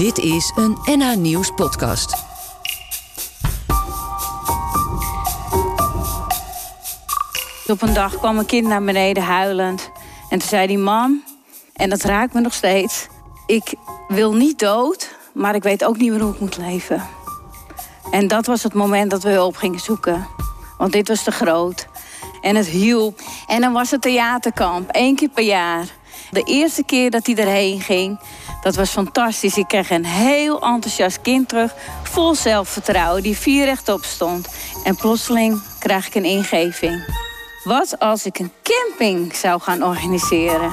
Dit is een NH Nieuws podcast. Op een dag kwam een kind naar beneden huilend. En toen zei die mam, en dat raakt me nog steeds... ik wil niet dood, maar ik weet ook niet meer hoe ik moet leven. En dat was het moment dat we hulp gingen zoeken. Want dit was te groot. En het hielp. En dan was het theaterkamp, één keer per jaar. De eerste keer dat hij erheen ging, dat was fantastisch. Ik kreeg een heel enthousiast kind terug, vol zelfvertrouwen, die vier rechtop stond. En plotseling krijg ik een ingeving. Wat als ik een camping zou gaan organiseren?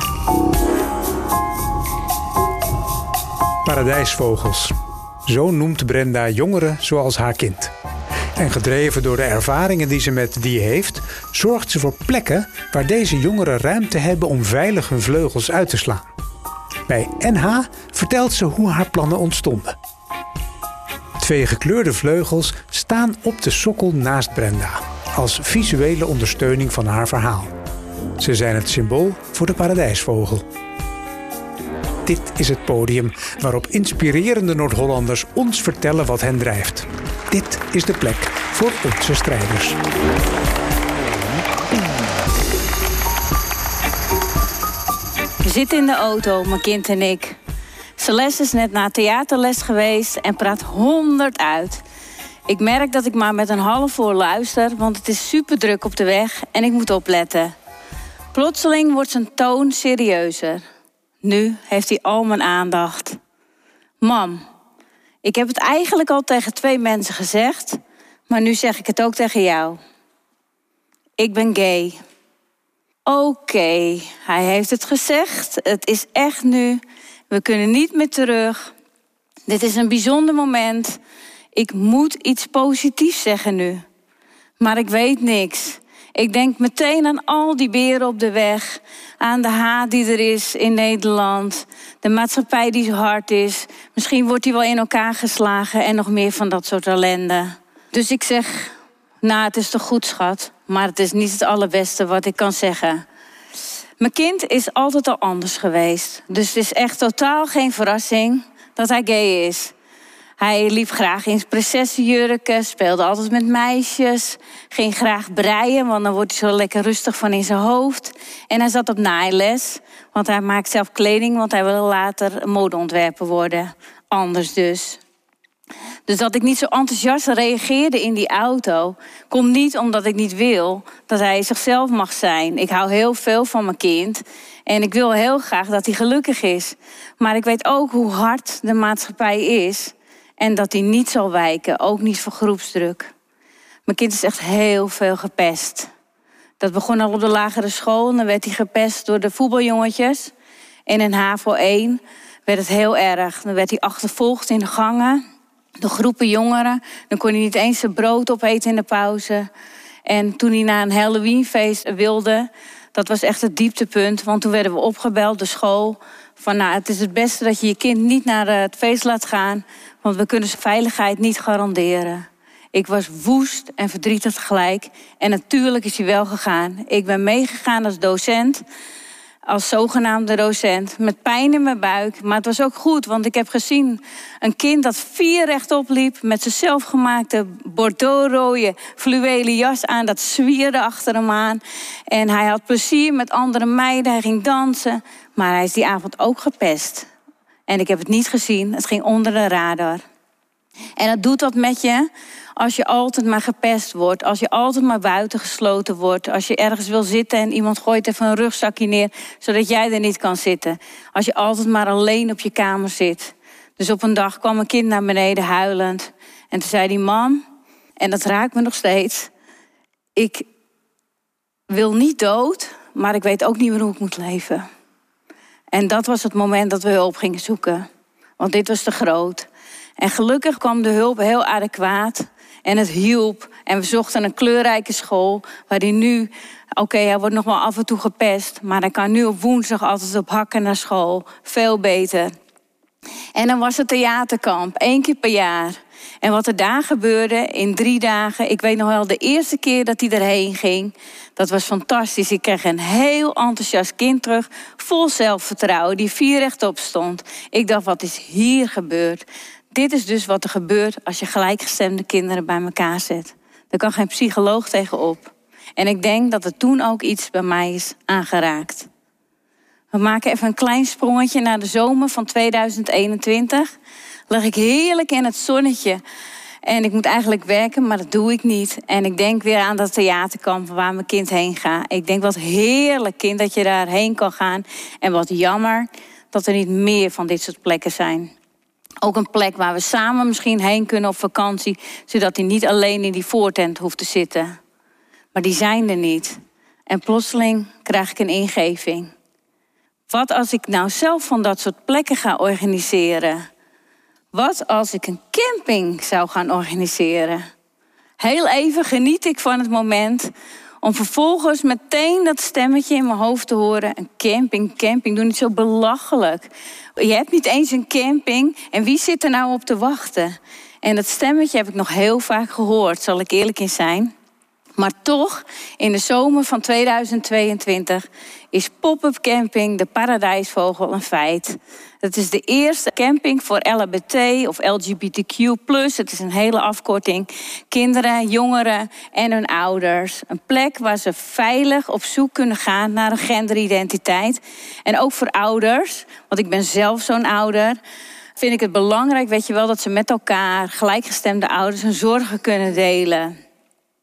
Paradijsvogels. Zo noemt Brenda jongeren zoals haar kind. En gedreven door de ervaringen die ze met die heeft, zorgt ze voor plekken waar deze jongeren ruimte hebben om veilig hun vleugels uit te slaan. Bij NH vertelt ze hoe haar plannen ontstonden. Twee gekleurde vleugels staan op de sokkel naast Brenda, als visuele ondersteuning van haar verhaal. Ze zijn het symbool voor de paradijsvogel. Dit is het podium waarop inspirerende Noord-Hollanders ons vertellen wat hen drijft. Dit is de plek voor onze strijders. Zitten in de auto, mijn kind en ik. Celeste is net naar theaterles geweest en praat honderd uit. Ik merk dat ik maar met een half voor luister, want het is super druk op de weg en ik moet opletten. Plotseling wordt zijn toon serieuzer. Nu heeft hij al mijn aandacht. Mam, ik heb het eigenlijk al tegen twee mensen gezegd, maar nu zeg ik het ook tegen jou. Ik ben gay. Oké, hij heeft het gezegd. Het is echt nu. We kunnen niet meer terug. Dit is een bijzonder moment. Ik moet iets positiefs zeggen nu. Maar ik weet niks. Ik denk meteen aan al die beren op de weg, aan de haat die er is in Nederland, de maatschappij die zo hard is. Misschien wordt die wel in elkaar geslagen en nog meer van dat soort ellende. Dus ik zeg, nou, het is toch goed, schat, maar het is niet het allerbeste wat ik kan zeggen. Mijn kind is altijd al anders geweest, dus het is echt totaal geen verrassing dat hij gay is. Hij liep graag in prinsessenjurken, speelde altijd met meisjes, ging graag breien, want dan wordt hij zo lekker rustig van in zijn hoofd. En hij zat op naailes, want hij maakt zelf kleding, want hij wil later modeontwerper worden. Anders dus. Dus dat ik niet zo enthousiast reageerde in die auto, komt niet omdat ik niet wil dat hij zichzelf mag zijn. Ik hou heel veel van mijn kind en ik wil heel graag dat hij gelukkig is. Maar ik weet ook hoe hard de maatschappij is. En dat hij niet zal wijken, ook niet voor groepsdruk. Mijn kind is echt heel veel gepest. Dat begon al op de lagere school. Dan werd hij gepest door de voetbaljongetjes. En in HAVO 1 werd het heel erg. Dan werd hij achtervolgd in de gangen. Door groepen jongeren. Dan kon hij niet eens zijn brood opeten in de pauze. En toen hij naar een Halloweenfeest wilde... dat was echt het dieptepunt. Want toen werden we opgebeld, de school... van nou, het is het beste dat je je kind niet naar het feest laat gaan... Want we kunnen zijn veiligheid niet garanderen. Ik was woest en verdrietig tegelijk. En natuurlijk is hij wel gegaan. Ik ben meegegaan als docent. Als zogenaamde docent. Met pijn in mijn buik. Maar het was ook goed, want ik heb gezien een kind dat vier rechtop liep. Met zijn zelfgemaakte bordeaux-rode fluwelen jas aan. Dat zwierde achter hem aan. En hij had plezier met andere meiden. Hij ging dansen. Maar hij is die avond ook gepest. En ik heb het niet gezien. Het ging onder de radar. En het doet wat met je als je altijd maar gepest wordt. Als je altijd maar buiten gesloten wordt. Als je ergens wil zitten en iemand gooit even een rugzakje neer... zodat jij er niet kan zitten. Als je altijd maar alleen op je kamer zit. Dus op een dag kwam een kind naar beneden huilend. En toen zei die man, en dat raakt me nog steeds... ik wil niet dood, maar ik weet ook niet meer hoe ik moet leven. En dat was het moment dat we hulp gingen zoeken. Want dit was te groot. En gelukkig kwam de hulp heel adequaat. En het hielp. En we zochten een kleurrijke school. Waar hij nu, oké, hij wordt nog wel af en toe gepest. Maar hij kan nu op woensdag altijd op hakken naar school. Veel beter. En dan was het theaterkamp, één keer per jaar. En wat er daar gebeurde in drie dagen. Ik weet nog wel de eerste keer dat hij erheen ging. Dat was fantastisch. Ik kreeg een heel enthousiast kind terug. Vol zelfvertrouwen. Die vier rechtop stond. Ik dacht, wat is hier gebeurd? Dit is dus wat er gebeurt als je gelijkgestemde kinderen bij elkaar zet. Daar kan geen psycholoog tegenop. En ik denk dat er toen ook iets bij mij is aangeraakt. We maken even een klein sprongetje naar de zomer van 2021. Lag ik heerlijk in het zonnetje. En ik moet eigenlijk werken, maar dat doe ik niet. En ik denk weer aan dat theaterkamp waar mijn kind heen gaat. Ik denk wat heerlijk kind dat je daarheen kan gaan. En wat jammer dat er niet meer van dit soort plekken zijn. Ook een plek waar we samen misschien heen kunnen op vakantie, zodat hij niet alleen in die voortent hoeft te zitten. Maar die zijn er niet. En plotseling krijg ik een ingeving. Wat als ik nou zelf van dat soort plekken ga organiseren? Wat als ik een camping zou gaan organiseren? Heel even geniet ik van het moment om vervolgens meteen dat stemmetje in mijn hoofd te horen. Een camping, camping, doe niet zo belachelijk. Je hebt niet eens een camping en wie zit er nou op te wachten? En dat stemmetje heb ik nog heel vaak gehoord, zal ik eerlijk in zijn. Maar toch, in de zomer van 2022 is pop-up camping de paradijsvogel een feit. Het is de eerste camping voor LHBT of LGBTQ+. Het is een hele afkorting. Kinderen, jongeren en hun ouders. Een plek waar ze veilig op zoek kunnen gaan naar een genderidentiteit. En ook voor ouders, want ik ben zelf zo'n ouder vind ik het belangrijk, weet je wel, dat ze met elkaar, gelijkgestemde ouders, hun zorgen kunnen delen.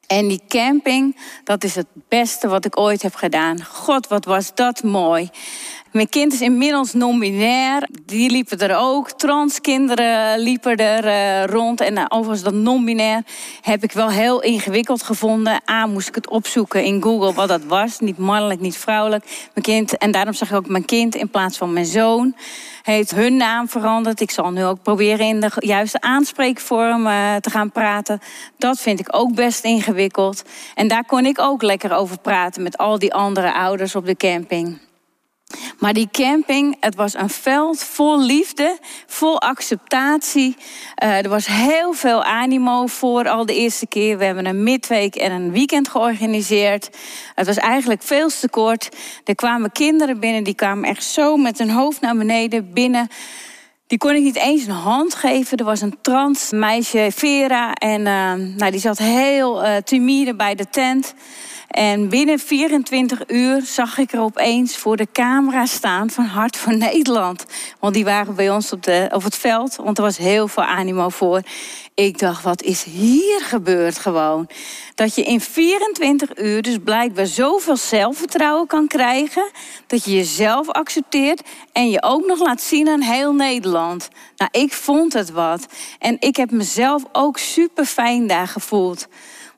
En die camping, dat is het beste wat ik ooit heb gedaan. God, wat was dat mooi. Mijn kind is inmiddels non-binair. Die liepen er ook. Transkinderen liepen er uh, rond. En uh, overigens dat non-binair heb ik wel heel ingewikkeld gevonden. A, moest ik het opzoeken in Google wat dat was. Niet mannelijk, niet vrouwelijk. Mijn kind, en daarom zeg ik ook mijn kind in plaats van mijn zoon. Heeft hun naam veranderd. Ik zal nu ook proberen in de juiste aanspreekvorm uh, te gaan praten. Dat vind ik ook best ingewikkeld. En daar kon ik ook lekker over praten met al die andere ouders op de camping. Maar die camping, het was een veld vol liefde, vol acceptatie. Uh, er was heel veel animo voor al de eerste keer. We hebben een midweek en een weekend georganiseerd. Het was eigenlijk veel te kort. Er kwamen kinderen binnen, die kwamen echt zo met hun hoofd naar beneden binnen. Die kon ik niet eens een hand geven. Er was een trans meisje, Vera, en uh, nou, die zat heel uh, timide bij de tent. En binnen 24 uur zag ik er opeens voor de camera staan van Hart voor Nederland. Want die waren bij ons op, de, op het veld, want er was heel veel animo voor. Ik dacht, wat is hier gebeurd gewoon? Dat je in 24 uur dus blijkbaar zoveel zelfvertrouwen kan krijgen... dat je jezelf accepteert en je ook nog laat zien aan heel Nederland. Nou, ik vond het wat. En ik heb mezelf ook super fijn daar gevoeld.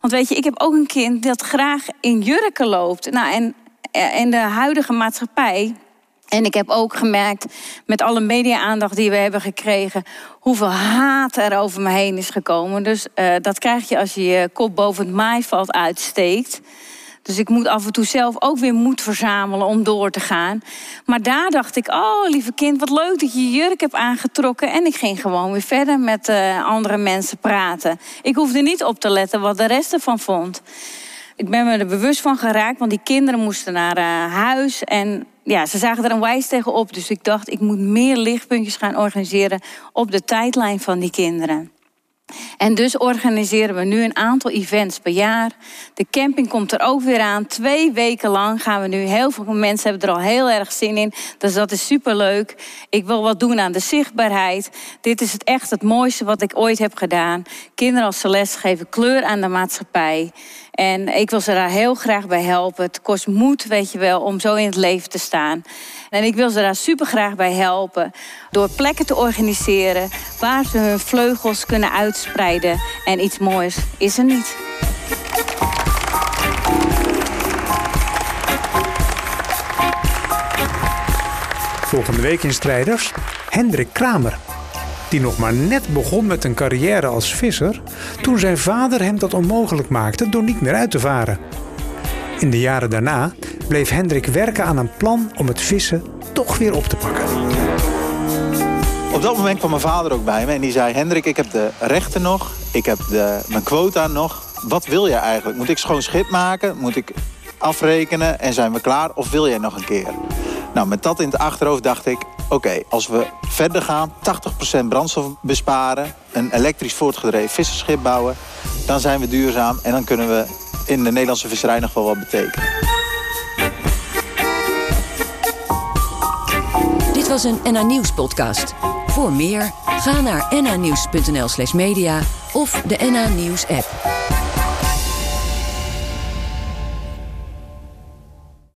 Want weet je, ik heb ook een kind dat graag in jurken loopt. Nou, en in de huidige maatschappij. En ik heb ook gemerkt, met alle media-aandacht die we hebben gekregen, hoeveel haat er over me heen is gekomen. Dus uh, dat krijg je als je je kop boven het maaiveld uitsteekt. Dus ik moet af en toe zelf ook weer moed verzamelen om door te gaan. Maar daar dacht ik, oh lieve kind, wat leuk dat je je jurk hebt aangetrokken. En ik ging gewoon weer verder met uh, andere mensen praten. Ik hoefde niet op te letten wat de rest ervan vond. Ik ben me er bewust van geraakt, want die kinderen moesten naar uh, huis. En ja, ze zagen er een wijs tegen op. Dus ik dacht, ik moet meer lichtpuntjes gaan organiseren op de tijdlijn van die kinderen. En dus organiseren we nu een aantal events per jaar. De camping komt er ook weer aan. Twee weken lang gaan we nu. Heel veel mensen hebben er al heel erg zin in. Dus dat is superleuk. Ik wil wat doen aan de zichtbaarheid. Dit is het echt het mooiste wat ik ooit heb gedaan. Kinderen als Celeste geven kleur aan de maatschappij. En ik wil ze daar heel graag bij helpen. Het kost moed, weet je wel, om zo in het leven te staan. En ik wil ze daar super graag bij helpen. Door plekken te organiseren waar ze hun vleugels kunnen uitspreiden. En iets moois is er niet. Volgende week in Strijders Hendrik Kramer. Die nog maar net begon met een carrière als visser toen zijn vader hem dat onmogelijk maakte door niet meer uit te varen. In de jaren daarna bleef Hendrik werken aan een plan om het vissen toch weer op te pakken. Op dat moment kwam mijn vader ook bij me en die zei... Hendrik, ik heb de rechten nog, ik heb de, mijn quota nog. Wat wil je eigenlijk? Moet ik schoon schip maken? Moet ik afrekenen en zijn we klaar? Of wil jij nog een keer? Nou, met dat in het achterhoofd dacht ik... oké, als we verder gaan, 80% brandstof besparen... een elektrisch voortgedreven visserschip bouwen... dan zijn we duurzaam en dan kunnen we in de Nederlandse visserij nog wel wat betekenen. Dit was een NA Nieuws podcast. Voor meer, ga naar nanieuws.nl slash media of de NA Nieuws app.